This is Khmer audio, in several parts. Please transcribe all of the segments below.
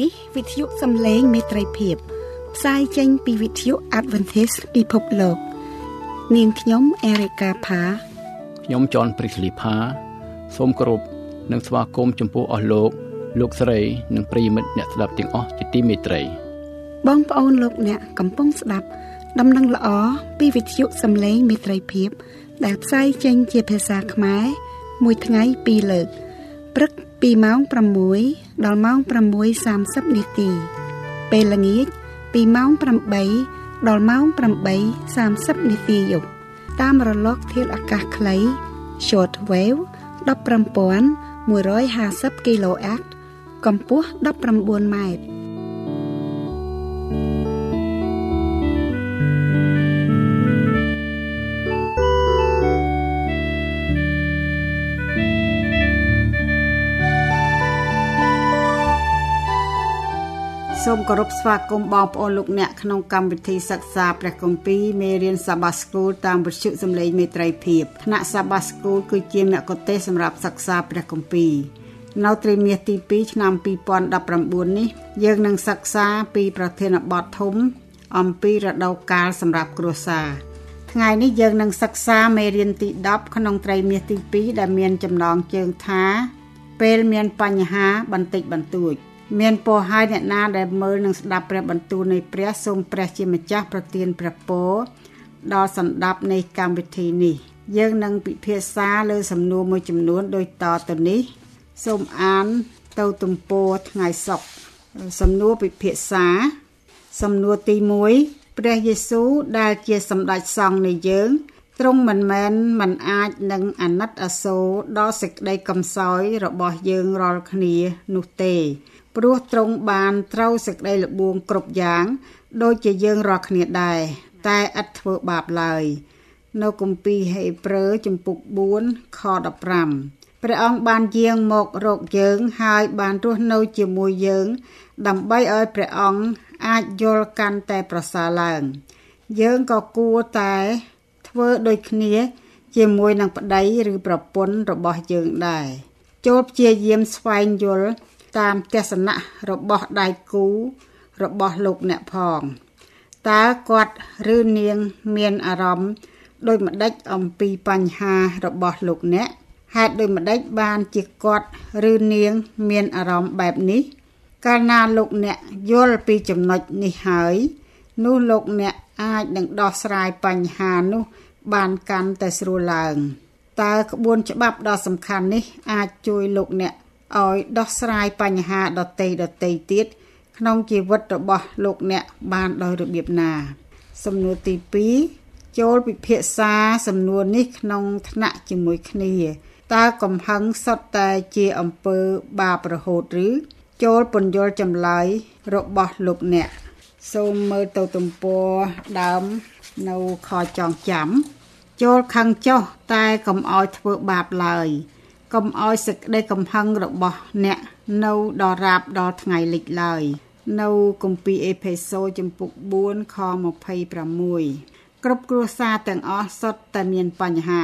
នេះវិទ្យុសំឡេងមេត្រីភាពផ្សាយចេញពីវិទ្យុ Adventist ពិភពលោក នាងខ្ញុំអេរិកាផាខ្ញុំចនព្រីកលីផាសូមគោរពនិងស្វាគមន៍ចំពោះអស់លោកលោកស្រីនិងប្រិយមិត្តអ្នកស្ដាប់ទាំងអស់ជាទីមេត្រី បងប្អូនលោកអ្នកកំពុងស្ដាប់ ដំណឹងល្អពីវិទ្យុសំឡេងមេត្រីភាព ដែលផ្សាយចេញជាភាសាខ្មែរមួយថ្ងៃពីរលើកព្រឹកពីម៉ោង6 ដល់ម៉ោង6:30នាទី ពេលល្ងាចពីម៉ោង8ដល់ម៉ោង8:30នាទីយប់តាមរលកធាតុអាកាសខ្លី short wave 15150 kHz កម្ពស់19ម៉ែត្រ សូមគោរពស្វាគមន៍បងប្អូនលោកអ្នកក្នុងកម្មវិធីសិក្សាព្រះគម្ពីរមេរៀនសាបាស្គូលតាមវិទ្យុសំឡេងមេត្រីភាពថ្នាក់សាបាស្គូលគឺជាមគ្គុទ្ទេសក៍សម្រាប់សិក្សាព្រះគម្ពីរនៅត្រីមាសទី2ឆ្នាំ2019នេះ យើងនឹងសិក្សាពីប្រធានបទធំ អំពីរដូវកាលសម្រាប់គ្រួសារថ្ងៃនេះយើងនឹងសិក្សាមេរៀនទី10ក្នុងត្រីមាសទី2ដែលមានចំណងជើងថា ពេលមានបញ្ហាបន្តិចបន្តួច មានពរហើយអ្នកណាដែលមើលនិងស្ដាប់ព្រះបន្ទូលនៃព្រះសូមព្រះជាម្ចាស់ប្រទានព្រះពរដល់សន្តាប់នៃកម្មវិធីនេះ យើងនឹងពិភាក្សាលើសំណួរមួយចំនួនដូចតទៅនេះសូមអានទៅទំព័រថ្ងៃសុក្រសំណួរពិភាក្សា សំណួរទី1ព្រះយេស៊ូវដែលជាសម្ដេចសង្ឃនៃយើងទ្រង់មិនមែនមិនអាចនឹងអាណិតអាសូរដល់សេចក្តីកំសោយរបស់យើងរាល់គ្នានោះទេ ព្រោះទ្រង់បានត្រូវសេចក្តីល្បួងគ្រប់យ៉ាង ដូចជាយើងរាល់គ្នាដែរតែឥតធ្វើបាបឡើយ នៅគម្ពីរហេព្រើរជំពូក4ខ15ព្រះអង្គបានយាងមករកយើងហើយបានរស់នៅជាមួយយើង ដើម្បីឲ្យព្រះអង្គអាចយល់កាន់តែប្រសើរឡើង យើងក៏គួរតែធ្វើដូចគ្នា ជាមួយនឹងប្តីឬប្រពន្ធរបស់យើងដែរចូលព្យាយាមស្វែងយល់ តាមទស្សនៈរបស់ដៃគូរបស់លោកអ្នកផងតើគាត់ឬនាងមានអារម្មណ៍ដូចម្ដេចអំពីបញ្ហារបស់លោកអ្នកហេតុដូចម្ដេចបានជាគាត់ឬនាងមានអារម្មណ៍បែបនេះ កាលណាលោកអ្នកយល់ពីចំណុចនេះហើយនោះលោកអ្នកអាចនឹងដោះស្រាយបញ្ហានោះបានកាន់តែស្រួលឡើងតើក្បួនច្បាប់ដ៏សំខាន់នេះអាចជួយលោកអ្នក ឲ្យដោះស្រាយបញ្ហាដតីដតីទៀតក្នុងជីវិតរបស់លោកអ្នកបានដោយរបៀបណា សំណួរទី2ចូលពិភាក្សាសំណួរនេះក្នុងថ្នាក់ជាមួយគ្នាតើកំហឹងសុទ្ធតែជាអំពើបាបរហូតឬ ចូលពន្យល់ចម្លើយរបស់លោកអ្នក សូមមើលទៅទំព័រដើមនៅខចងចាំ ចូលខឹងចុះតែកុំឲ្យធ្វើបាបឡើយ កុំឲ្យសេចក្តីកំហឹងរបស់អ្នកនៅដល់រាបដល់ថ្ងៃលិចឡើយ នៅគម្ពីរអេផេសូចំពុក4ខ26គ្រប់គ្រួសារទាំងអស់សុទ្ធតែមានបញ្ហា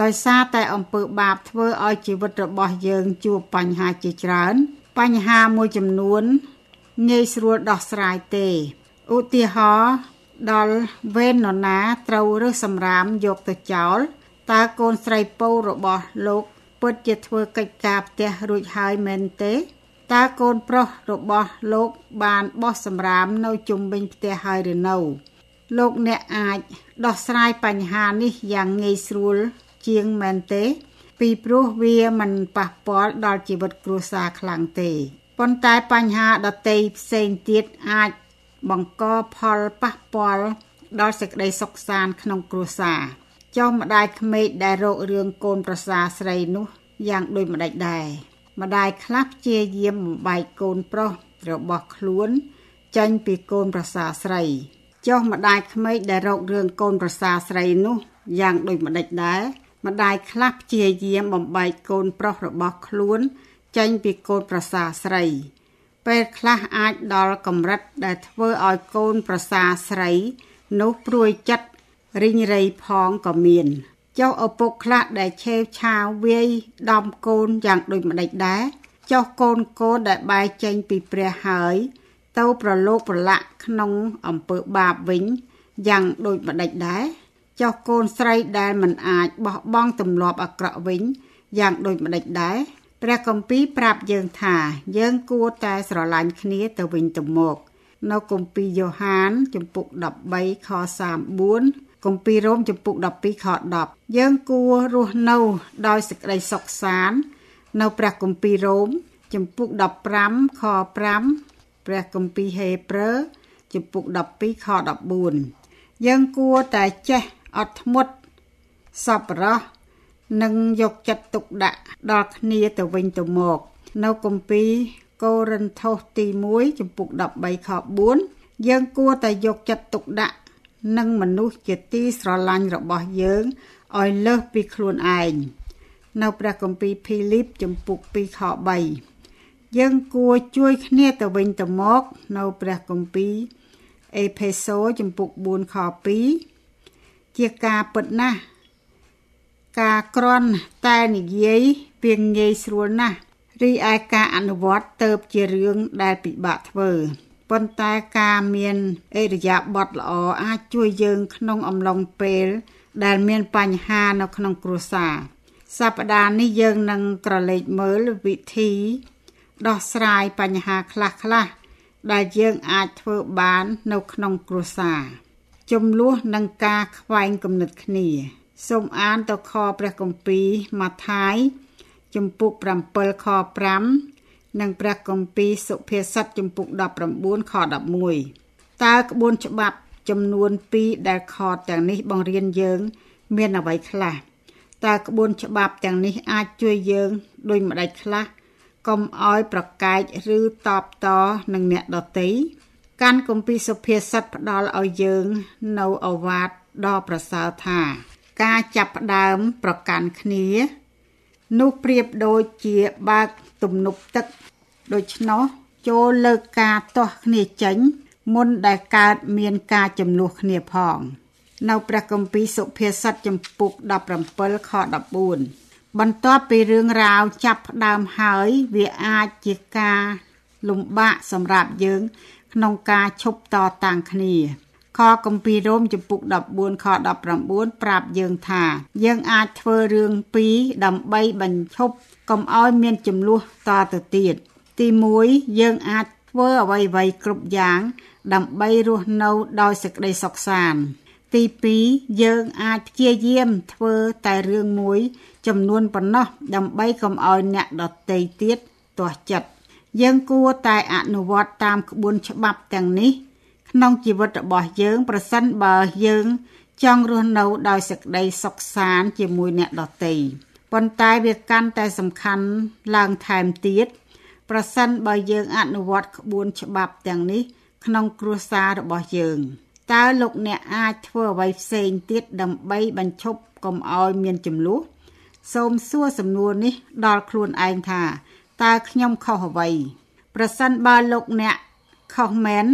ដោយសារតែអំពើបាបធ្វើឲ្យជីវិតរបស់យើងជួបបញ្ហាជាច្រើន បញ្ហាមួយចំនួនងាយស្រួលដោះស្រាយទេឧទាហរណ៍ដល់វេននរណាត្រូវរើសសម្រាមយកទៅចោលតើកូនស្រីពៅរបស់លោក ពិតជាធ្វើកិច្ចការផ្ទះរួចហើយមែនទេតើកូនប្រុសរបស់លោកបានបោះសម្រាមនៅជុំវិញផ្ទះហើយឬនៅលោកអ្នកអាចដោះស្រាយបញ្ហានេះយ៉ាងងាយស្រួលជាងមែនទេ ពីព្រោះវាមិនប៉ះពាល់ដល់ជីវិតគ្រួសារខ្លាំងទេប៉ុន្តែបញ្ហាដទៃផ្សេងទៀតអាចបង្កផលប៉ះពាល់ដល់សេចក្តីសុខសាន្តក្នុងគ្រួសារចុះម្ដាយក្មេកដែលរករឿងកូនប្រសាស្រីនោះ យ៉ាងដូចម្ដេចដែរម្ដាយខ្លះព្យាយាមបំបែកកូនប្រុសរបស់ខ្លួនចេញពីកូនប្រសាស្រីចុះម្ដាយក្មេកដែលរករឿងកូនប្រសាស្រីនោះយ៉ាងដូចម្ដេចដែរម្ដាយខ្លះព្យាយាមបំបែកកូនប្រុសរបស់ខ្លួនចេញពីកូនប្រសាស្រី ពេលខ្លះអាចដល់កម្រិតដែលធ្វើឲ្យកូនប្រសាស្រី នោះព្រួយចិត្តរិញរៃផងក៏មាន ចុះឪពុកខ្លះដែលឆេវឆាវវាយដំកូនយ៉ាងដូចម្ដេចដែរចុះកូនកូនដែលបែកចេញពីព្រះហើយ ទៅប្រឡូកប្រឡាក់ក្នុងអំពើបាបវិញយ៉ាងដូចម្ដេចដែរចុះកូនស្រីដែលមិនអាចបោះបង់ទម្លាប់អាក្រក់វិញយ៉ាងដូចម្ដេចដែរព្រះគម្ពីរប្រាប់យើងថា យើងគួរតែស្រឡាញ់គ្នាទៅវិញទៅមក នៅគម្ពីរយ៉ូហាន ជំពូក13ខ34 គម្ពីររ៉ូមជំពូក12ខ10យើងគួររស់នៅដោយសេចក្តីសុខសាន្តនៅព្រះគម្ពីររ៉ូមជំពូក15ខ5ព្រះគម្ពីរហេព្រើរជំពូក12ខ14យើងគួរតែចេះអត់ធ្មត់សប្បុរសនិងយកចិត្តទុកដាក់ដល់គ្នាទៅវិញទៅមក នៅគម្ពីរកូរិនថូសទី1ចំពុក13ខ4យើងគួរតែយកចិត្តទុកដាក់ នឹងមនុស្សជាទីស្រឡាញ់របស់យើងឲ្យលើសពីខ្លួនឯងនៅព្រះគម្ពីរភីលីបចំពុក2ខ3យើងគួរជួយគ្នាទៅវិញទៅមកនៅព្រះគម្ពីរអេផេសូចំពុក4ខ2ជាការពិតណាស់ការក្រន់តែនិយាយពីងាយស្រួលណាស់រីឯការអនុវត្តទៅជារឿងដែលពិបាកធ្វើ ប៉ុន្តែការមានអេរយាប័តល្អអាចជួយយើងក្នុងអំឡុងពេលដែលមានបញ្ហានៅក្នុងគ្រួសារសប្តាហ៍នេះយើងនឹងក្រឡេកមើលវិធីដោះស្រាយបញ្ហាខ្លះៗដែលយើងអាចធ្វើបាននៅក្នុងគ្រួសារចំនួននឹងការខ្វែងគំនិតគ្នាសូមអានទៅខព្រះគម្ពីរម៉ាថាយជំពូក7ខ5 និងព្រះគម្ពីរសុភាសិតជំពូក19ខ11តើក្បួនច្បាប់ចំនួន2ដែលខតទាំងនេះបង្រៀនយើង មានអ្វីខ្លះតើក្បួនច្បាប់ទាំងនេះអាចជួយយើងដូចម្ដេចខ្លះកុំឲ្យប្រកែកឬតបតនឹងអ្នកដទៃកាន់គម្ពីរសុភាសិតផ្ដល់ឲ្យយើងនៅអវាទដ៏ប្រសើរថា ការចាប់ផ្ដើមប្រកាន់គ្នា នោះប្រៀបដូចជាបើកទំនប់ទឹក ដូច្នោះចូលលើកការទាស់គ្នាចេញ មុនដែលកើតមានការចំនួនគ្នាផង នៅព្រះគម្ពីរសុភាសិតចំពុក17ខ14បន្ទាប់ពីរឿងរ៉ាវចាប់ផ្ដើមហើយ វាអាចជាការលំបាកសម្រាប់យើង ក្នុងការឈប់តតាំងគ្នា ខគម្ពីររ៉ូមចំពុក14ខ19ប្រាប់យើងថា យើងអាចធ្វើរឿងពីរដើម្បីបញ្ឈប់កុំឲ្យមានចំនួនតទៅទៀតទី1យើងអាចធ្វើអ្វីៗគ្រប់យ៉ាង ដើម្បីរស់នៅដោយសេចក្តីសុខសាន្តទី2យើងអាចព្យាយាមធ្វើតែរឿងមួយ ចំនួនប៉ុណ្ណោះដើម្បីកុំឲ្យអ្នកដទៃទៀតទាស់ចិត្តយើងគួរតែអនុវត្តតាមក្បួនច្បាប់ទាំងនេះ ក្នុងជីវិតរបស់យើង ប្រសិនបើយើង ចង់រស់នៅដោយសេចក្តីសុខសាន្តជាមួយអ្នកដទៃប៉ុន្តែវាកាន់តែសំខាន់ឡើងថែមទៀតប្រសិនបើយើងអនុវត្តក្បួនច្បាប់ទាំងនេះ ក្នុងគ្រួសាររបស់យើងតើលោកអ្នកអាចធ្វើអ្វីផ្សេងទៀតដើម្បីបញ្ឈប់កុំឲ្យមានចំនួនសូមសួរសំណួរនេះដល់ខ្លួនឯងថាតើខ្ញុំខុសអ្វី ប្រសិនបើលោកអ្នកខុសមែន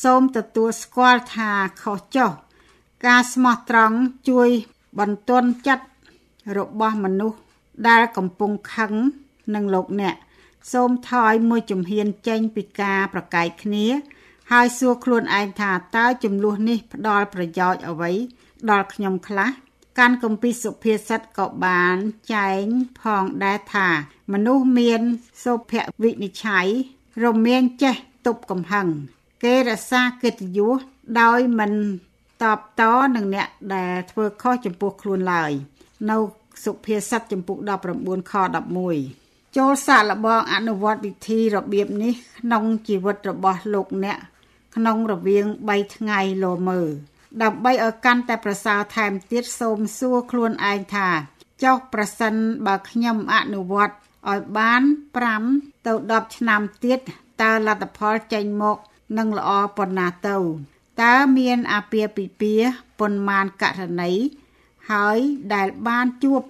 សូមទទួលស្គាល់ថាខុសចុះការស្មោះត្រង់ជួយបន្ទន់ចិត្តរបស់មនុស្សដែលកំពុងខឹងនឹងលោកអ្នក សូមថយមួយជំហានចេញពីការប្រកែកគ្នា ហើយសួរខ្លួនឯងថាតើចំនួននេះផ្ដល់ប្រយោជន៍អ្វី ដល់ខ្ញុំខ្លះកាន់គម្ពីរសុភាសិតក៏បានចែងផងដែរថា មនុស្សមានសុភវិនិច្ឆ័យរមែងចេះទប់កំហឹង គេរក្សាកិត្តិយសដោយមិនតបតនឹងអ្នកដែលធ្វើខុសចំពោះខ្លួនឡើយ នៅសុភាសិតចំពុក19ខ11ចូលសាកល្បងអនុវត្តវិធីរបៀបនេះក្នុងជីវិតរបស់លោកអ្នក ក្នុងរវាង3ថ្ងៃលោមើ ដើម្បីឲ្យកាន់តែប្រសើរថែមទៀតសូមសួរខ្លួនឯងថាចុះប្រសិនបើខ្ញុំអនុវត្តឲ្យបាន5ទៅ10ឆ្នាំទៀតតើលទ្ធផលចេញមក នឹងល្អប៉ុណ្ណាទៅតើមានអាពាហ៍ពិពាហ៍ប៉ុន្មានករណីហើយដែលបានជួប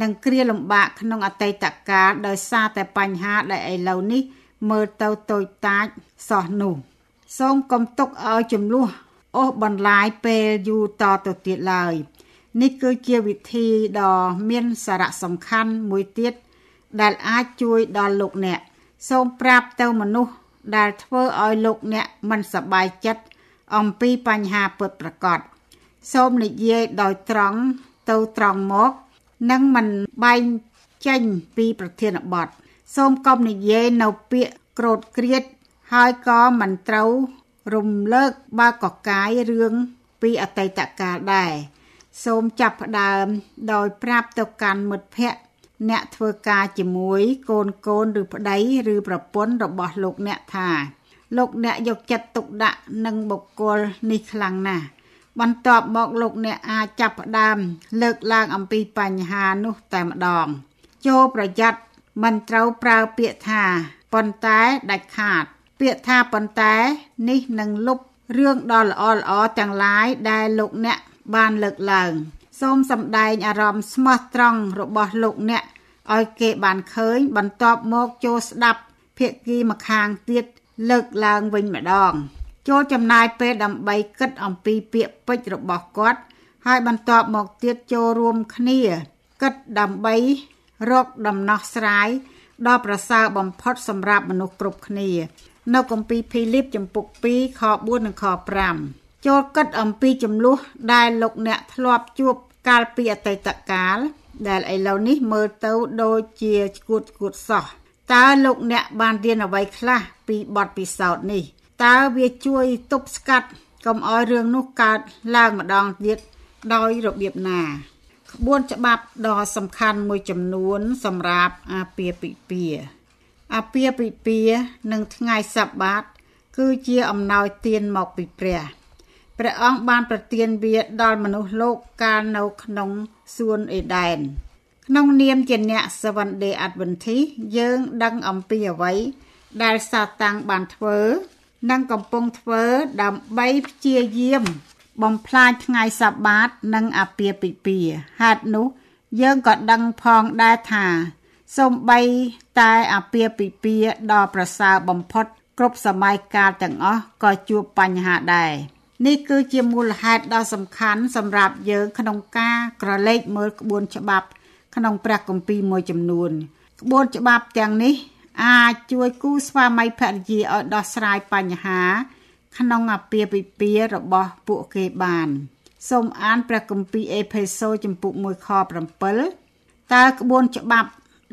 នឹងគ្រាលំបាកក្នុងអតីតកាលដោយសារតែបញ្ហាដែលឥឡូវនេះ មើលទៅតូចតាចសោះនោះ សូមកុំទុកឲ្យចំនួនអូសបន្លាយពេលយូរតទៅទៀតឡើយនេះគឺជាវិធីដ៏មានសារៈសំខាន់មួយទៀតដែលអាចជួយដល់លោកអ្នក សូមប្រាប់ទៅមនុស្ស ដែលធ្វើឲ្យលោកអ្នកមិនសប្បាយចិត្តអំពីបញ្ហាពិតប្រាកដសូមនិយាយដោយត្រង់ទៅត្រង់មក និងមិនបែងចេញពីប្រធានបទសូមកុំនិយាយនៅពាក្យក្រោតក្រៀតហើយក៏មិនត្រូវរំលើកបើកកកាយរឿងពីអតីតកាលដែរសូមចាប់ផ្ដើមដោយប្រាប់ទៅកាន់មិត្តភ័ក្តិ អ្នកធ្វើការជាមួយ កូនកូនឬប្តីឬប្រពន្ធរបស់លោកអ្នកថាលោកអ្នកយកចិត្តទុកដាក់នឹងបុគ្គលនេះខ្លាំងណាស់បន្ទាប់មកលោកអ្នកអាចចាប់ផ្ដើមលើកឡើងអំពីបញ្ហានោះតែម្ដង ចូលប្រយ័ត្នមិនត្រូវប្រើពាក្យថាប៉ុន្តែដាច់ខាត ពាក្យថាប៉ុន្តែនេះនឹងលុបរឿងដ៏ល្អល្អទាំងឡាយដែលលោកអ្នកបានលើកឡើង សូមសម្ដែងអារម្មណ៍ស្មោះត្រង់របស់លោកអ្នកឲ្យគេបានឃើញ បន្ទាប់មកចូលស្ដាប់ភាគីម្ខាងទៀតលើកឡើងវិញម្ដង ចូលចំណាយពេលដើម្បីគិតអំពីពាក្យពេចន៍របស់គាត់ ហើយបន្ទាប់មកទៀតចូលរួមគ្នាគិតដើម្បីរកដំណោះស្រាយដ៏ប្រសើរបំផុតសម្រាប់មនុស្សគ្រប់គ្នា នៅគម្ពីរភីលីបចំពុក2ខ4និងខ5ចូលគិតអំពីចំនួនដែលលោកអ្នកធ្លាប់ជួប កាលពីអតីតកាល ដែលឥឡូវនេះមើលទៅដូចជាឈួតឈួតសោះតើលោកអ្នកបានរៀនអ្វីខ្លះពីបទពិសោធន៍នេះតើវាជួយទប់ស្កាត់កុំឲ្យរឿងនោះកើតឡើងម្ដងទៀតដោយរបៀបណាក្បួនច្បាប់ដ៏សំខាន់មួយចំនួនសម្រាប់អាពាហ៍ពិពាហ៍អាពាហ៍ពិពាហ៍និងថ្ងៃសបាត គឺជាអំណោយទានមកពីព្រះ ព្រះអង្គបានប្រទានវាដល់មនុស្សលោកកាលនៅក្នុងសួនអេដែនក្នុងនាមជាអ្នក Seventh Day Adventist យើងដឹងអំពីអ្វីដែលសាតាំងបានធ្វើ និងកំពុងធ្វើដើម្បីព្យាយាម បំផ្លាញថ្ងៃសបាត និងអាពាហ៍ពិពាហ៍ហេតុនោះ យើងក៏ដឹងផងដែរថាសូម្បីតែអាពាហ៍ពិពាហ៍ដ៏ប្រសើរបំផុត គ្រប់សម័យកាលទាំងអស់ក៏ជួបបញ្ហាដែរ នេះគឺជាមូលហេតុដ៏សំខាន់សម្រាប់យើងក្នុងការក្រឡេកមើលក្បួនច្បាប់ ក្នុងព្រះគម្ពីរមួយចំនួន ក្បួនច្បាប់ទាំងនេះ អាចជួយគូស្វាមីភរិយាឲ្យដោះស្រាយបញ្ហា ក្នុងអាពាហ៍ពិពាហ៍របស់ពួកគេបានសូមអានព្រះគម្ពីរអេផេសូចំពុក1ខ7តើក្បួនច្បាប់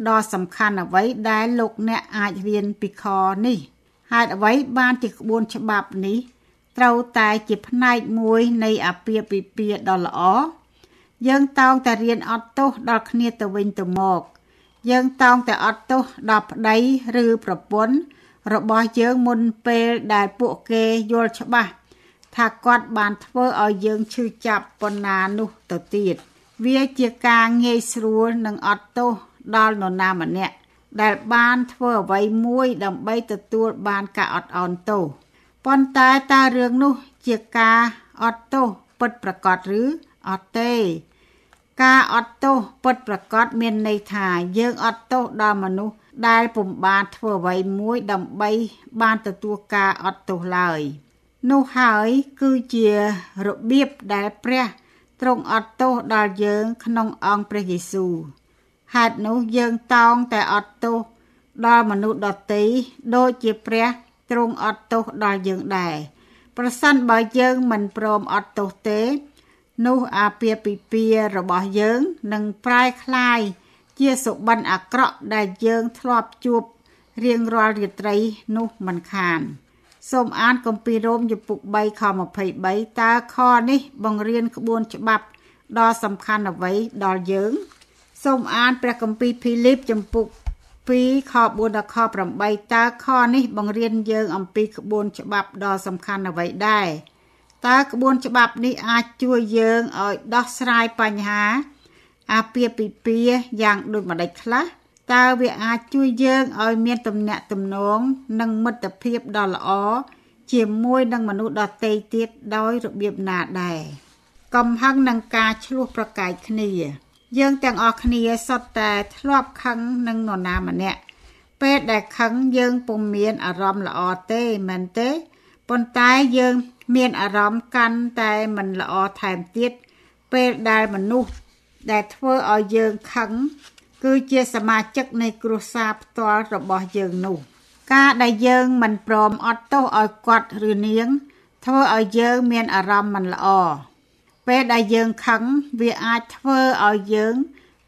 ដ៏សំខាន់អ្វីដែលលោកអ្នកអាចរៀនពីខនេះហេតុអ្វីបានជាក្បួនច្បាប់នេះ ត្រូវតែជាផ្នែកមួយនៃអាពាហ៍ពិពាហ៍ដ៏ល្អយើងតោងតែរៀនអត់ទោសដល់គ្នាទៅវិញទៅមក យើងតោងតែអត់ទោសដល់ប្តីឬប្រពន្ធរបស់យើងមុនពេលដែលពួកគេយល់ច្បាស់ថាគាត់បានធ្វើឲ្យយើងឈឺចាប់ប៉ុណ្ណានោះទៅទៀតវាជាការងាយស្រួលនិងអត់ទោសដល់នរណាម្នាក់ដែលបានធ្វើអ្វីមួយដើម្បីទទួលបានការអត់អន់ទោស ប៉ុន្តែតើរឿងនោះជាការអត់ទោសពិតប្រាកដឬអត់ទេ ការអត់ទោសពិតប្រាកដមានន័យថា យើងអត់ទោសដល់មនុស្សដែលពុំបានធ្វើអ្វីមួយដើម្បីបានទទួលការអត់ទោសឡើយ នោះហើយគឺជារបៀបដែលព្រះទ្រង់អត់ទោសដល់យើងក្នុងអង្គព្រះយេស៊ូវហេតុនោះយើងតោងតែអត់ទោសដល់មនុស្សដទៃដូចជាព្រះ ទ្រង់អត់ទោសដល់យើងដែរប្រសិនបើយើងមិនព្រមអត់ទោសទេ នោះអាពាហ៍ពិពាហ៍របស់យើងនឹងប្រែคลายជាសុបិនអាក្រក់ដែលយើងធ្លាប់ជួបរៀងរាល់រាត្រីនោះមិនខានសូមអានគម្ពីររ៉ូមជំពូក3ខ23តើខនេះបង្រៀនក្បួនច្បាប់ដ៏សំខាន់អ្វីដល់យើងសូមអានព្រះគម្ពីរភីលីបជំពូក 2ខ4ដល់ខ8តើខនេះបង្រៀនយើងអំពីក្បួនច្បាប់ដ៏សំខាន់អ្វីដែរតើក្បួនច្បាប់នេះអាចជួយយើងឲ្យដោះស្រាយបញ្ហា អាពាហ៍ពិពាហ៍យ៉ាងដូចម្តេចខ្លះតើវាអាចជួយយើងឲ្យមានទំនាក់ទំនងនិងមិត្តភាពដ៏ល្អជាមួយនឹងមនុស្សដទៃទៀតដោយរបៀបណាដែរកំហឹងនឹងការឆ្លោះប្រកែកគ្នា យើងទាំងអស់គ្នាសុទ្ធតែធ្លាប់ខឹងនឹងនរណាម្នាក់ពេលដែលខឹងយើងពុំមានអារម្មណ៍ល្អទេមែនទេប៉ុន្តែយើងមានអារម្មណ៍កាន់តែមិនល្អថែមទៀតពេលដែលមនុស្សដែលធ្វើឲ្យយើងខឹងគគឺជាសមាជិកនៃគ្រួសារផ្ទាល់របស់យើងនោះការដែលយើងមិនព្រមអត់ទោសឲ្យគាត់ឬនាង ធ្វើឲ្យយើងមានអារម្មណ៍មិនល្អ ពេលដែលយើងខឹងវាអាចធ្វើឲ្យយើង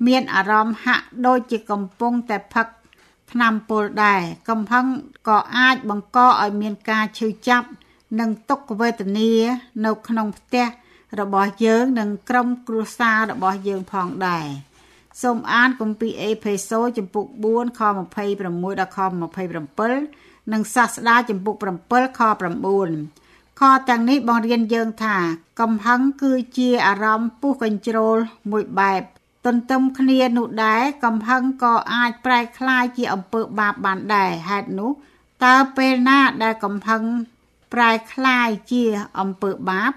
មានអារម្មណ៍ហាក់ដូចជាកំពុងតែផឹកថ្នាំពុលដែរកំហឹងក៏អាចបង្កឲ្យមានការឈឺចាប់និងទុក្ខវេទនានៅក្នុងផ្ទះរបស់យើងនិងក្រុមគ្រួសាររបស់យើងផងដែរសូមអានគម្ពីរអេផេសូចំពុក4ខ26ដល់ខ27និងសាស្តាចំពុក7ខ9 ខទាំងនេះបង្រៀនយើងថា កំហឹងគឺជាអារម្មណ៍ពុះកញ្ជ្រោលមួយបែប ទន្ទឹមគ្នានោះដែរកំហឹងក៏អាចប្រែក្លាយជាអំពើបាបបានដែរហេតុនោះតើពេលណាដែលកំហឹងប្រែក្លាយជាអំពើបាប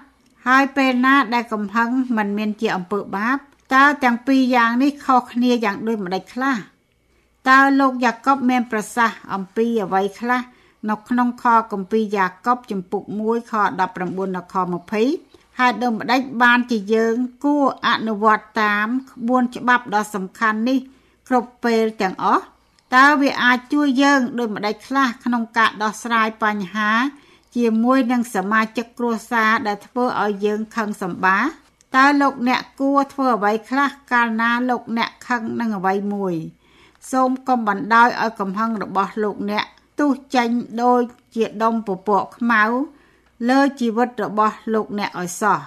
ហើយពេលណាដែលកំហឹងមិនមានជាអំពើបាបតើទាំងពីរយ៉ាងនេះខុសគ្នាយ៉ាងដូចម្ដេចខ្លះតើលោកយ៉ាកុបមានប្រសាសន៍អំពីអ្វីខ្លះ នៅក្នុងខគម្ពីរយ៉ាកុបចំពុក1ខ19ដល់ខ20ហេតុដូចម្ដេចបានជាយើងគួរអនុវត្តតាមក្បួនច្បាប់ដ៏សំខាន់នេះ គ្រប់ពេលទាំងអស់តើវាអាចជួយយើងដូចម្ដេចខ្លះក្នុងការដោះស្រាយបញ្ហា ជាមួយនឹងសមាជិកគ្រួសារដែលធ្វើឲ្យយើងខឹងសម្បាតើលោកអ្នកគួរធ្វើអ្វីខ្លះកាលណាលោកអ្នកខឹងនឹងអ្វីមួយ សូមកុំបណ្ដោយឲ្យកំហឹងរបស់លោកអ្នក ទុះចេញដូចជាដុំពពកខ្មៅលើជីវិតរបស់លោកអ្នកឲ្យសោះ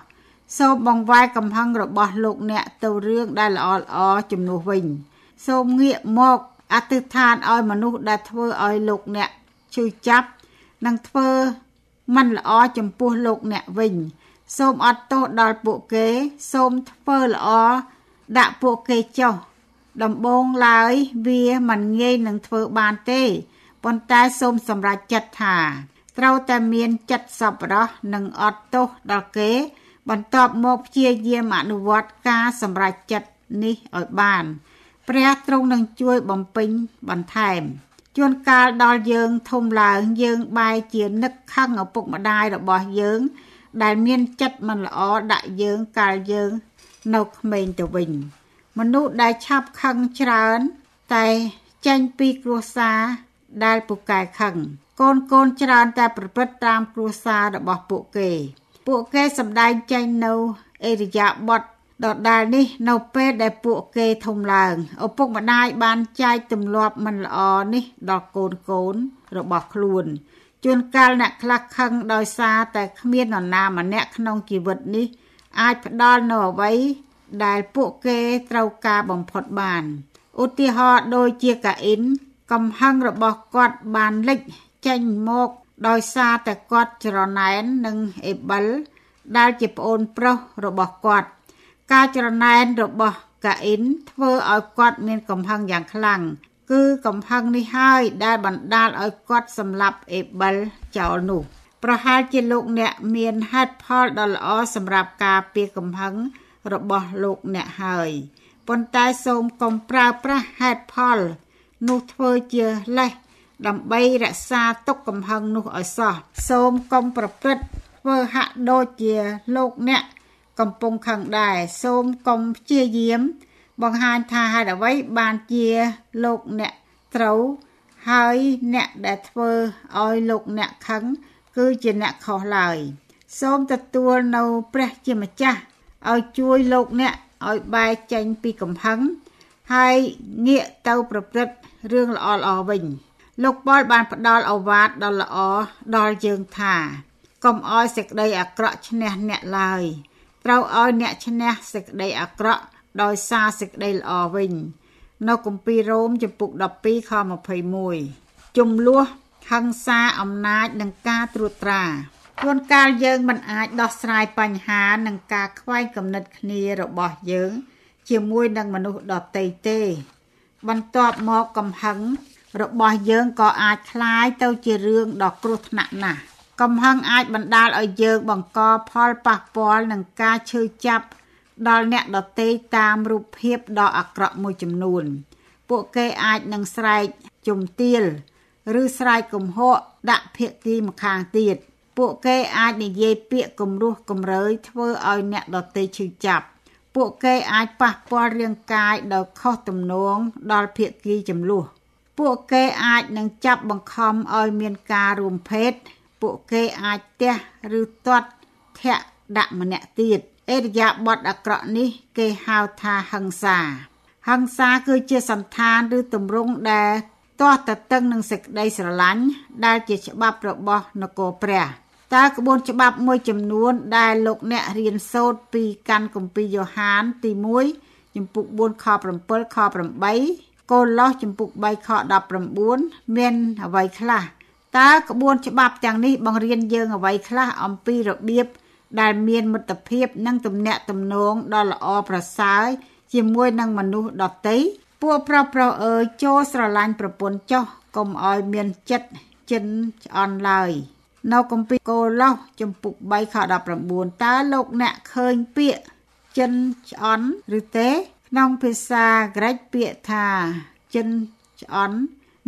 សូមបង្វែរកំហឹងរបស់លោកអ្នកទៅរឿងដែលល្អល្អជំនួសវិញសូមងាកមកអធិដ្ឋានឲ្យមនុស្សដែលធ្វើឲ្យលោកអ្នកឈឺចាប់និងធ្វើមិនល្អចំពោះលោកអ្នកវិញ សូមអត់ទោសដល់ពួកគេ សូមធ្វើល្អដាក់ពួកគេចុះដំបងឡើយវាមិនងាយនឹងធ្វើបានទេ ប៉ុន្តែសូមសម្រេចចិត្តថាត្រូវតែមានចិត្តសប្បុរសនិងអត់ទោសដល់គេ បន្ទាប់មកព្យាយាមអនុវត្តការសម្រេចចិត្តនេះឲ្យបាន ព្រះទ្រង់នឹងជួយបំពេញបន្ថែមជួនកាលដល់យើងធំឡើងយើងបែរជានឹកខឹងឪពុកម្ដាយរបស់យើង ដែលមានចិត្តមិនល្អដាក់យើងកាលយើងនៅក្មេងទៅវិញ មនុស្សដែលឆាប់ខឹងច្រើន តែចេញពីគ្រួសារ ដែលពូកែខឹងកូនកូនច្រើនតែប្រព្រឹត្តតាមគ្រួសាររបស់ពួកគេ ពួកគេសម្ដែងចេញនៅអេរិយាបថដដែលនេះនៅពេលដែលពួកគេធំឡើងឪពុកម្ដាយបានចែកទម្លាប់មិនល្អនេះដល់កូនកូនរបស់ខ្លួនជួនកាលអ្នកខ្លះខឹងដោយសារតែគ្មាននរណាម្នាក់ក្នុងជីវិតនេះ អាចផ្ដល់នូវអ្វីដែលពួកគេត្រូវការបំផុតបានឧទាហរណ៍ដូចជាកាអ៊ីន កំហឹងរបស់គាត់បានលេចចេញមកដោយសារតែគាត់ច្រណែននឹងអេបិលដែលជាប្អូនប្រុសរបស់គាត់ ការច្រណែនរបស់កាអ៊ីនធ្វើឲ្យគាត់មានកំហឹងយ៉ាងខ្លាំងគឺកំហឹងនេះហើយដែលបណ្ដាលឲ្យគាត់សម្លាប់អេបិលចោលនោះ ប្រហែលជាលោកអ្នកមានហេតុផលដ៏ល្អសម្រាប់ការពារកំហឹងរបស់លោកអ្នកហើយប៉ុន្តែសូមកុំប្រើប្រាស់ហេតុផល នោះធ្វើជាលេសដើម្បីរក្សាទុកកំហឹងនោះឲ្យសោះសូមកុំប្រព្រឹត្តធ្វើហាក់ដូចជាលោកអ្នកកំពុងខឹងដែរសូមកុំព្យាយាម បង្ហាញថាហេតុអ្វីបានជាលោកអ្នកត្រូវហើយអ្នកដែលធ្វើឲ្យលោកអ្នកខឹងគឺជាអ្នកខុសឡើយសូមទទួលនៅព្រះជាម្ចាស់ឲ្យជួយលោកអ្នកឲ្យបែកចេញពីកំហឹង ហើយងាកទៅប្រព្រឹត្តរឿងល្អល្អវិញលោកប៉ុលបានផ្ដល់អវាទដ៏ល្អដល់យើងថាកុំឲ្យសេចក្តីអាក្រក់ឈ្នះអ្នកឡើយត្រូវឲ្យអ្នកឈ្នះសេចក្តីអាក្រក់ដោយសារសេចក្តីល្អវិញ នៅគម្ពីររ៉ូមចំពុក12ខ21ជំលោះហិង្សាអំណាចនិងការត្រួតត្រាជួនកាលយើងមិនអាចដោះស្រាយបញ្ហានិងការខ្វែងគំនិតគ្នារបស់យើង ជាមួយនឹងមនុស្សដទៃទេ បន្ទាប់មកកំហឹងរបស់យើងក៏អាចคล้ายទៅជារឿងដ៏គ្រោះថ្នាក់ណាស់កំហឹងអាចបណ្ដាលឲ្យយើងបង្កផលប៉ះពាល់នឹងការឈឺចាប់ដល់អ្នកដទៃតាមរូបភាពដ៏អាក្រក់មួយចំនួន ពួកគេអាចនឹងស្រែកជំទាលឬស្រែកកំហកដាក់ភាគីម្ខាងទៀតពួកគេអាចនិយាយពាក្យគំរោះគំរើយធ្វើឲ្យអ្នកដទៃឈឺចាប់ ពួកគេអាចប៉ះពាល់រាងកាយដោយខុសទំនងដល់ភាគីចំនួនពួកគេអាចនឹងចាប់បង្ខំឲ្យមានការរួមភេទពួកគេអាចទះឬទាត់ធាក់ដាក់ម្នាក់ទៀតអេរយាប័តអាក្រក់នេះគេហៅថាហិង្សាហិង្សាគឺជាសន្តានឬទម្រង់ដែលទាស់តតឹងនឹងសេចក្តីស្រឡាញ់ដែលជាច្បាប់របស់នគរព្រះ តើក្បួនច្បាប់មួយចំនួនដែលលោកអ្នករៀនសូត្រពីកាន់គម្ពីរយ៉ូហានទី1ចំពុក4ខ7ខ8កូឡូសចំពុក3ខ19មានអ្វីខ្លះតើក្បួនច្បាប់ទាំងនេះបង្រៀនយើងអ្វីខ្លះអំពីរបៀបដែលមានមិត្តភាពនិងទំនាក់ទំនងដ៏ល្អប្រសើរជាមួយនឹងមនុស្សដទៃពួកប្រុសប្រុសអើយចូលស្រឡាញ់ប្រពន្ធចុះកុំឲ្យមានចិត្តចិនឆ្អន់ឡើយ នៅគម្ពីរកូឡូសចំពុក3ខ19តើលោកអ្នកឃើញពាក្យចិនឆ្អន់ឬទេ ក្នុងភាសាក្រិចពាក្យថាចិនឆ្អន់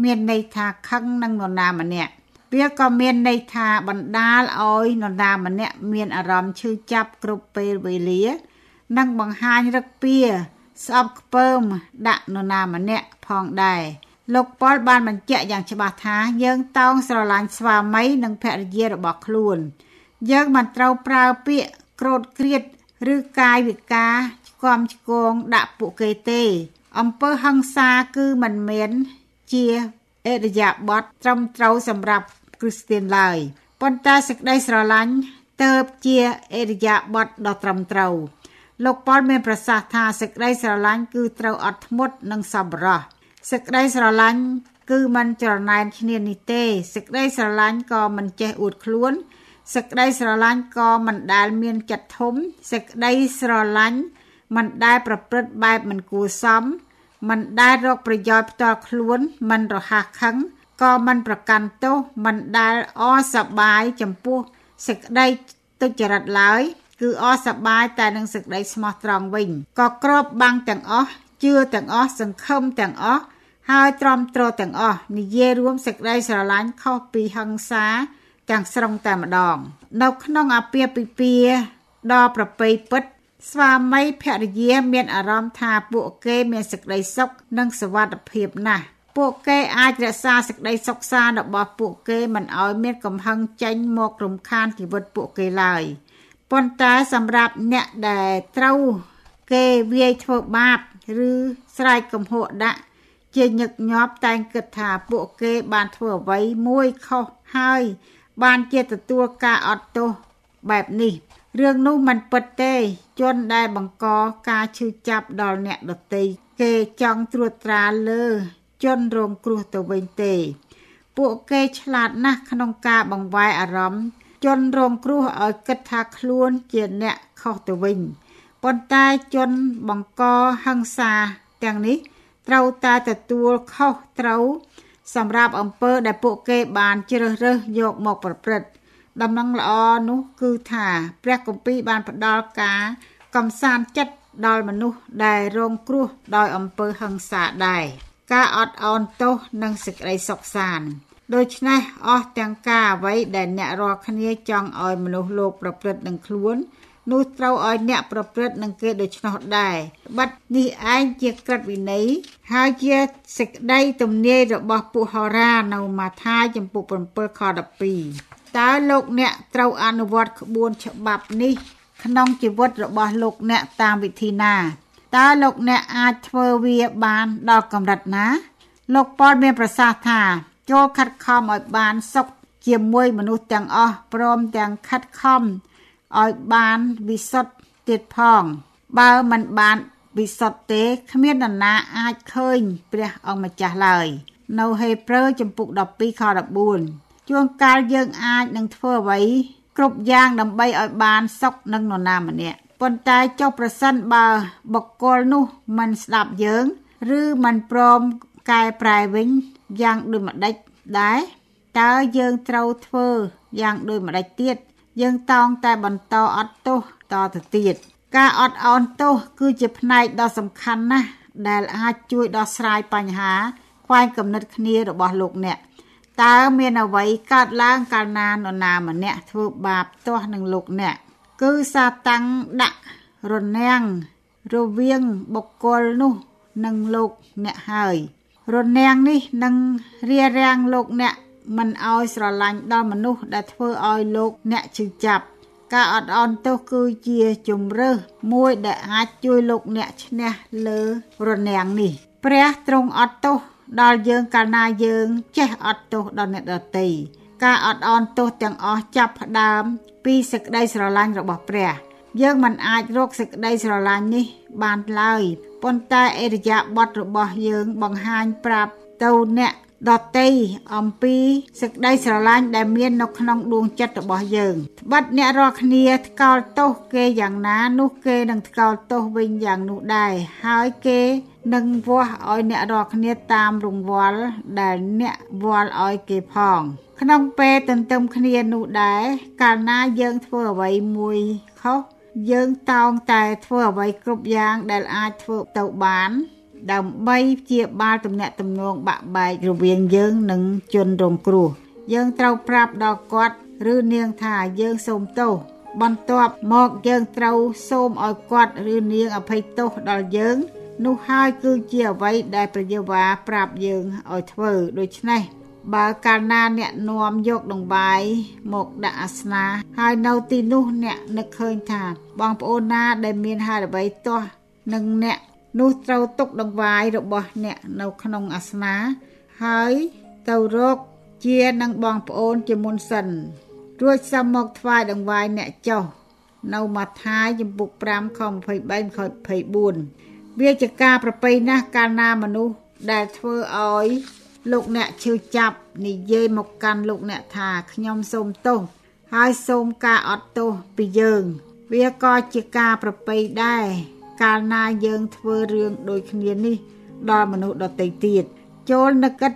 មានន័យថាខឹងនឹងនរណាម្នាក់វាក៏មានន័យថាបណ្ដាលឲ្យនរណាម្នាក់មានអារម្មណ៍ឈឺចាប់គ្រប់ពេលវេលា និងបង្ហាញរឹកពីស្អប់ខ្ពើមដាក់នរណាម្នាក់ផងដែរ លោកប៉ុលបានបញ្ជាក់យ៉ាងច្បាស់ថាយើងតោងស្រឡាញ់ស្វាមីនិងភរិយារបស់ខ្លួន យើងមិនត្រូវប្រើពាក្យក្រោតគ្រៀតឬកាយវិការឆ្គាំឆ្គងដាក់ពួកគេទេអំពើហិង្សាគឺមិនមែនជាអរិយាប័ត្រត្រឹមត្រូវសម្រាប់គ្រីស្ទានឡើយប៉ុន្តែសេចក្តីស្រឡាញ់ទៅជាអរិយាប័ត្រដ៏ត្រឹមត្រូវលោកប៉ុលមានប្រសាសន៍ថាសេចក្តីស្រឡាញ់គឺត្រូវអត់ធ្មត់និងសប្បុរស សេចក្តីស្រឡាញ់គឺមិនច្រណែនឈ្នានេះទេសេចក្តីស្រឡាញ់ក៏មិនចេះអួតខ្លួនសេចក្តីស្រឡាញ់ក៏មិនដែលមានចិត្តធំសេចក្តីស្រឡាញ់មិនដែលប្រព្រឹត្តបែបមិនគួរសមមិនដែលរកប្រយោជន៍ផ្ទាល់ខ្លួនមិនរហ័សខឹងក៏មិនប្រកាន់ទោសមិនដែលអសប្បាយចំពោះសេចក្តីទុច្ចរិតឡើយ គឺអសប្បាយតែនឹងសេចក្តីស្មោះត្រង់វិញក៏ក្របបាំងទាំងអស់ជឿទាំងអស់សង្ឃឹមទាំងអស់ ហើយទ្រាំទ្រទាំងអស់និយាយរួមសេចក្តីស្រឡាញ់ខុសពីហិង្សាទាំងស្រុងតែម្ដង នៅក្នុងអាពាហ៍ពិពាហ៍ដ៏ប្រពៃពិត ស្វាមីភរិយាមានអារម្មណ៍ថាពួកគេមានសេចក្តីសុខនិងសុវត្ថិភាពណាស់ពួកគេអាចរក្សាសេចក្តីសុខសាន្តរបស់ពួកគេមិនឲ្យមានកំហឹងចេញមករំខានជីវិតពួកគេឡើយប៉ុន្តែសម្រាប់អ្នកដែលត្រូវគេវាយធ្វើបាប ឬស្រែកកំហួកដាក់ ជាញឹកញាប់តែងគិតថាពួកគេបានធ្វើអ្វីមួយខុសហើយ បានជាទទួលការអត់ទោសបែបនេះរឿងនោះមិនពិតទេជនដែលបង្កការឈឺចាប់ដល់អ្នកដទៃគេចង់ត្រួតត្រាលើ ជនរងគ្រោះទៅវិញទេ ពួកគេឆ្លាតណាស់ក្នុងការបង្វែរអារម្មណ៍ជនរងគ្រោះឲ្យគិតថាខ្លួនជាអ្នកខុសទៅវិញប៉ុន្តែជនបង្កហិង្សាទាំងនេះ ត្រូវតែទទួលខុសត្រូវសម្រាប់អំពើដែលពួកគេបានជ្រើសរើសយកមកប្រព្រឹត្តដំណឹងល្អនោះគឺថាព្រះគម្ពីរបានផ្ដល់ការកំសាន្តចិត្តដល់មនុស្សដែលរងគ្រោះដោយអំពើហិង្សាដែរការអត់ឱនទោសនិងសេចក្តីសុខសាន្តដូច្នេះអស់ទាំងការអ្វីដែលអ្នករាល់គ្នាចង់ឲ្យមនុស្សលោកប្រព្រឹត្តនឹងខ្លួន នោះត្រូវឲ្យអ្នកប្រព្រឹត្តនឹងគេដូច្នោះដែរបាត់នេះឯងជាក្រឹតវិន័យហើយជាសេចក្តីទំនាយរបស់ពុហោរានៅម៉ាថាយចំពុក7ខ12តើលោកអ្នកត្រូវអនុវត្តក្បួនច្បាប់នេះ ក្នុងជីវិតរបស់លោកអ្នកតាមវិធីណាតើលោកអ្នកអាចធ្វើវាបានដល់កម្រិតណា លោកប៉ុលមានប្រសាសន៍ថាចូលខិតខំឲ្យបានសុខជាមួយមនុស្សទាំងអស់ព្រមទាំងខិតខំ ឲ្យបានវិសុទ្ធទៀតផង បើមិនបានវិសុទ្ធទេគ្មាននរណាអាចឃើញព្រះអង្គម្ចាស់ឡើយ នៅហេព្រើរចំពុក12ខ14ជួនកាលយើងអាចនឹងធ្វើអ្វីគ្រប់យ៉ាងដើម្បីឲ្យបានសុខនឹងនរណាម្នាក់ប៉ុន្តែចុះប្រសិនបើបុគ្គលនោះមិនស្ដាប់យើង ឬមិនព្រមកែប្រែវិញយ៉ាងដូចម្ដេចដែរតើយើងត្រូវធ្វើយ៉ាងដូចម្ដេចទៀត យើងតោងតែបន្តអត់ទោសតទៅទៀតការអត់អោនទោសគឺជាផ្នែកដ៏សំខាន់ណាស់ដែលអាចជួយដោះស្រាយបញ្ហាខ្វែងគំនិតគ្នារបស់លោកអ្នកតើមានអ្វីកើតឡើងកាលណានរណាម្នាក់ធ្វើបាបទាស់នឹងលោកអ្នកគឺសាតាំងដាក់រនាំងរវាងបុគ្គលនោះនិងលោកអ្នកហើយរនាំងនេះនឹងរារាំងលោកអ្នក មិនឲ្យស្រឡាញ់ដល់មនុស្សដែលធ្វើឲ្យលោកអ្នកឈឺចាប់ការអត់អន់ទោសគឺជាជំរើសមួយដែលអាចជួយលោកអ្នកឈ្នះលើរនាំងនេះ ព្រះទ្រង់អត់ទោសដល់យើងកាលណាយើងចេះអត់ទោសដល់អ្នកដទៃការអត់អន់ទោសទាំងអស់ចាប់ផ្ដើមពីសេចក្តីស្រឡាញ់របស់ព្រះ យើងមិនអាចរកសេចក្តីស្រឡាញ់នេះបានឡើយប៉ុន្តែអរិយាប័ត្ររបស់យើងបង្ហាញប្រាប់ទៅអ្នក ដតីអំពីសេចក្តីស្រឡាញ់ដែលមាននៅក្នុងដួងចិត្តរបស់យើងត្បិតអ្នករាល់គ្នាថ្កោលទោសគេយ៉ាងណានោះគេនឹងថ្កោលទោសវិញយ៉ាងនោះដែរហើយគេនឹងវាស់ឲ្យអ្នករាល់គ្នាតាមរង្វាល់ដែលអ្នកវាល់ឲ្យគេផង ក្នុងពេលទន្ទឹមគ្នានោះដែរកាលណាយើងធ្វើអ្វីមួយខុសយើងតោងតែធ្វើអ្វីគ្រប់យ៉ាងដែលអាចធ្វើទៅបាន ដើម្បីជាបាលទំនាក់ទំនងបាក់បែករវាងយើងនិងជនរងគ្រោះ យើងត្រូវប្រាប់ដល់គាត់ឬនាងថាយើងសូមទោសបន្ទាប់មកយើងត្រូវសូមឲ្យគាត់ឬនាងអភ័យទោសដល់យើង នោះហើយគឺជាអ្វីដែលព្រះយេហូវ៉ាប្រាប់យើងឲ្យធ្វើដូច្នេះបើកាលណាអ្នកនាំយកដង្វាយមកដាក់អាសនា ហើយនៅទីនោះអ្នកនឹកឃើញថា បងប្អូនណាដែលមានហេតុអ្វីទាស់នឹងអ្នក នោះត្រូវទុកដង្វាយរបស់អ្នកនៅក្នុងអាសនាហើយទៅរកជានឹងបងប្អូនជាមុនសិនរួចសំមកថ្វាយដង្វាយអ្នកចុះនៅមាថាយចំពុក5ខ23ខ24វាជាការប្រពៃណាស់កាលណាមនុស្សដែលធ្វើឲ្យលោកអ្នកឈឺចាប់និយាយមកកាន់លោកអ្នកថាខ្ញុំសូមទោសហើយសូមការអត់ទោសពីយើង វាក៏ជាការប្រពៃដែរ កាលណាយើងធ្វើរឿងដូចគ្នានេះ ដល់មនុស្សដទៃទៀតចូលនឹកគិត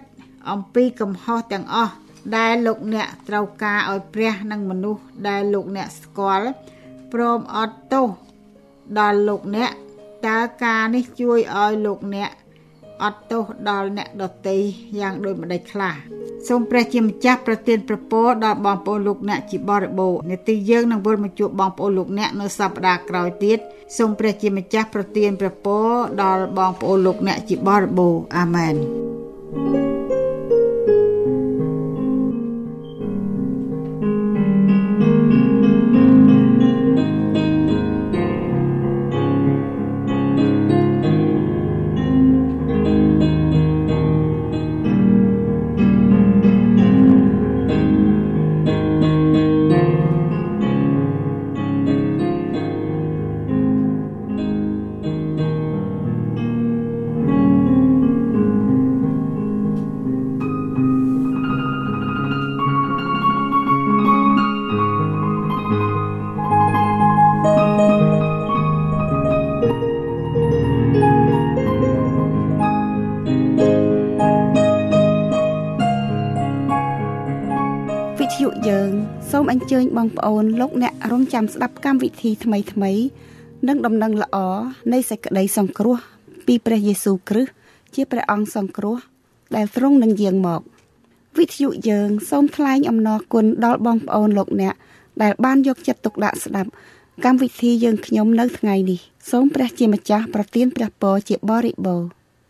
អំពីកំហុសទាំងអស់ដែលលោកអ្នកត្រូវការឲ្យព្រះនិងមនុស្សដែលលោកអ្នកស្គាល់ព្រមអត់ទោសដល់លោកអ្នកតើការនេះជួយឲ្យលោកអ្នកអត់ទោសដល់អ្នកដតីយ៉ាងដូចម្ដេចខ្លះសូមព្រះជាម្ចាស់ប្រទានប្រពរដល់បងប្អូនលោកអ្នកជាបរិបូរនេតិយើងនឹងវិលមកជួបបងប្អូនលោកអ្នកនៅសប្តាហ៍ក្រោយទៀត សូមព្រះជាម្ចាស់ប្រទានប្រពរដល់បងប្អូនលោកអ្នកជាបរិបូរអាមែន បងប្អូនលោកអ្នករងចាំស្ដាប់កម្មវិធីថ្មីថ្មីនិងដំណឹងល្អនៃសេចក្តីសង្គ្រោះពីព្រះយេស៊ូវគ្រីស្ទជាព្រះអង្គសង្គ្រោះ ដែលទ្រង់នឹងយាងមកវិទ្យុយើង សូមថ្លែងអំណរគុណដល់បងប្អូនលោកអ្នក ដែលបានយកចិត្តទុកដាក់ស្ដាប់កម្មវិធីយើងខ្ញុំនៅថ្ងៃនេះសូមព្រះជាម្ចាស់ប្រទានព្រះពរជាបរិបូរណ៍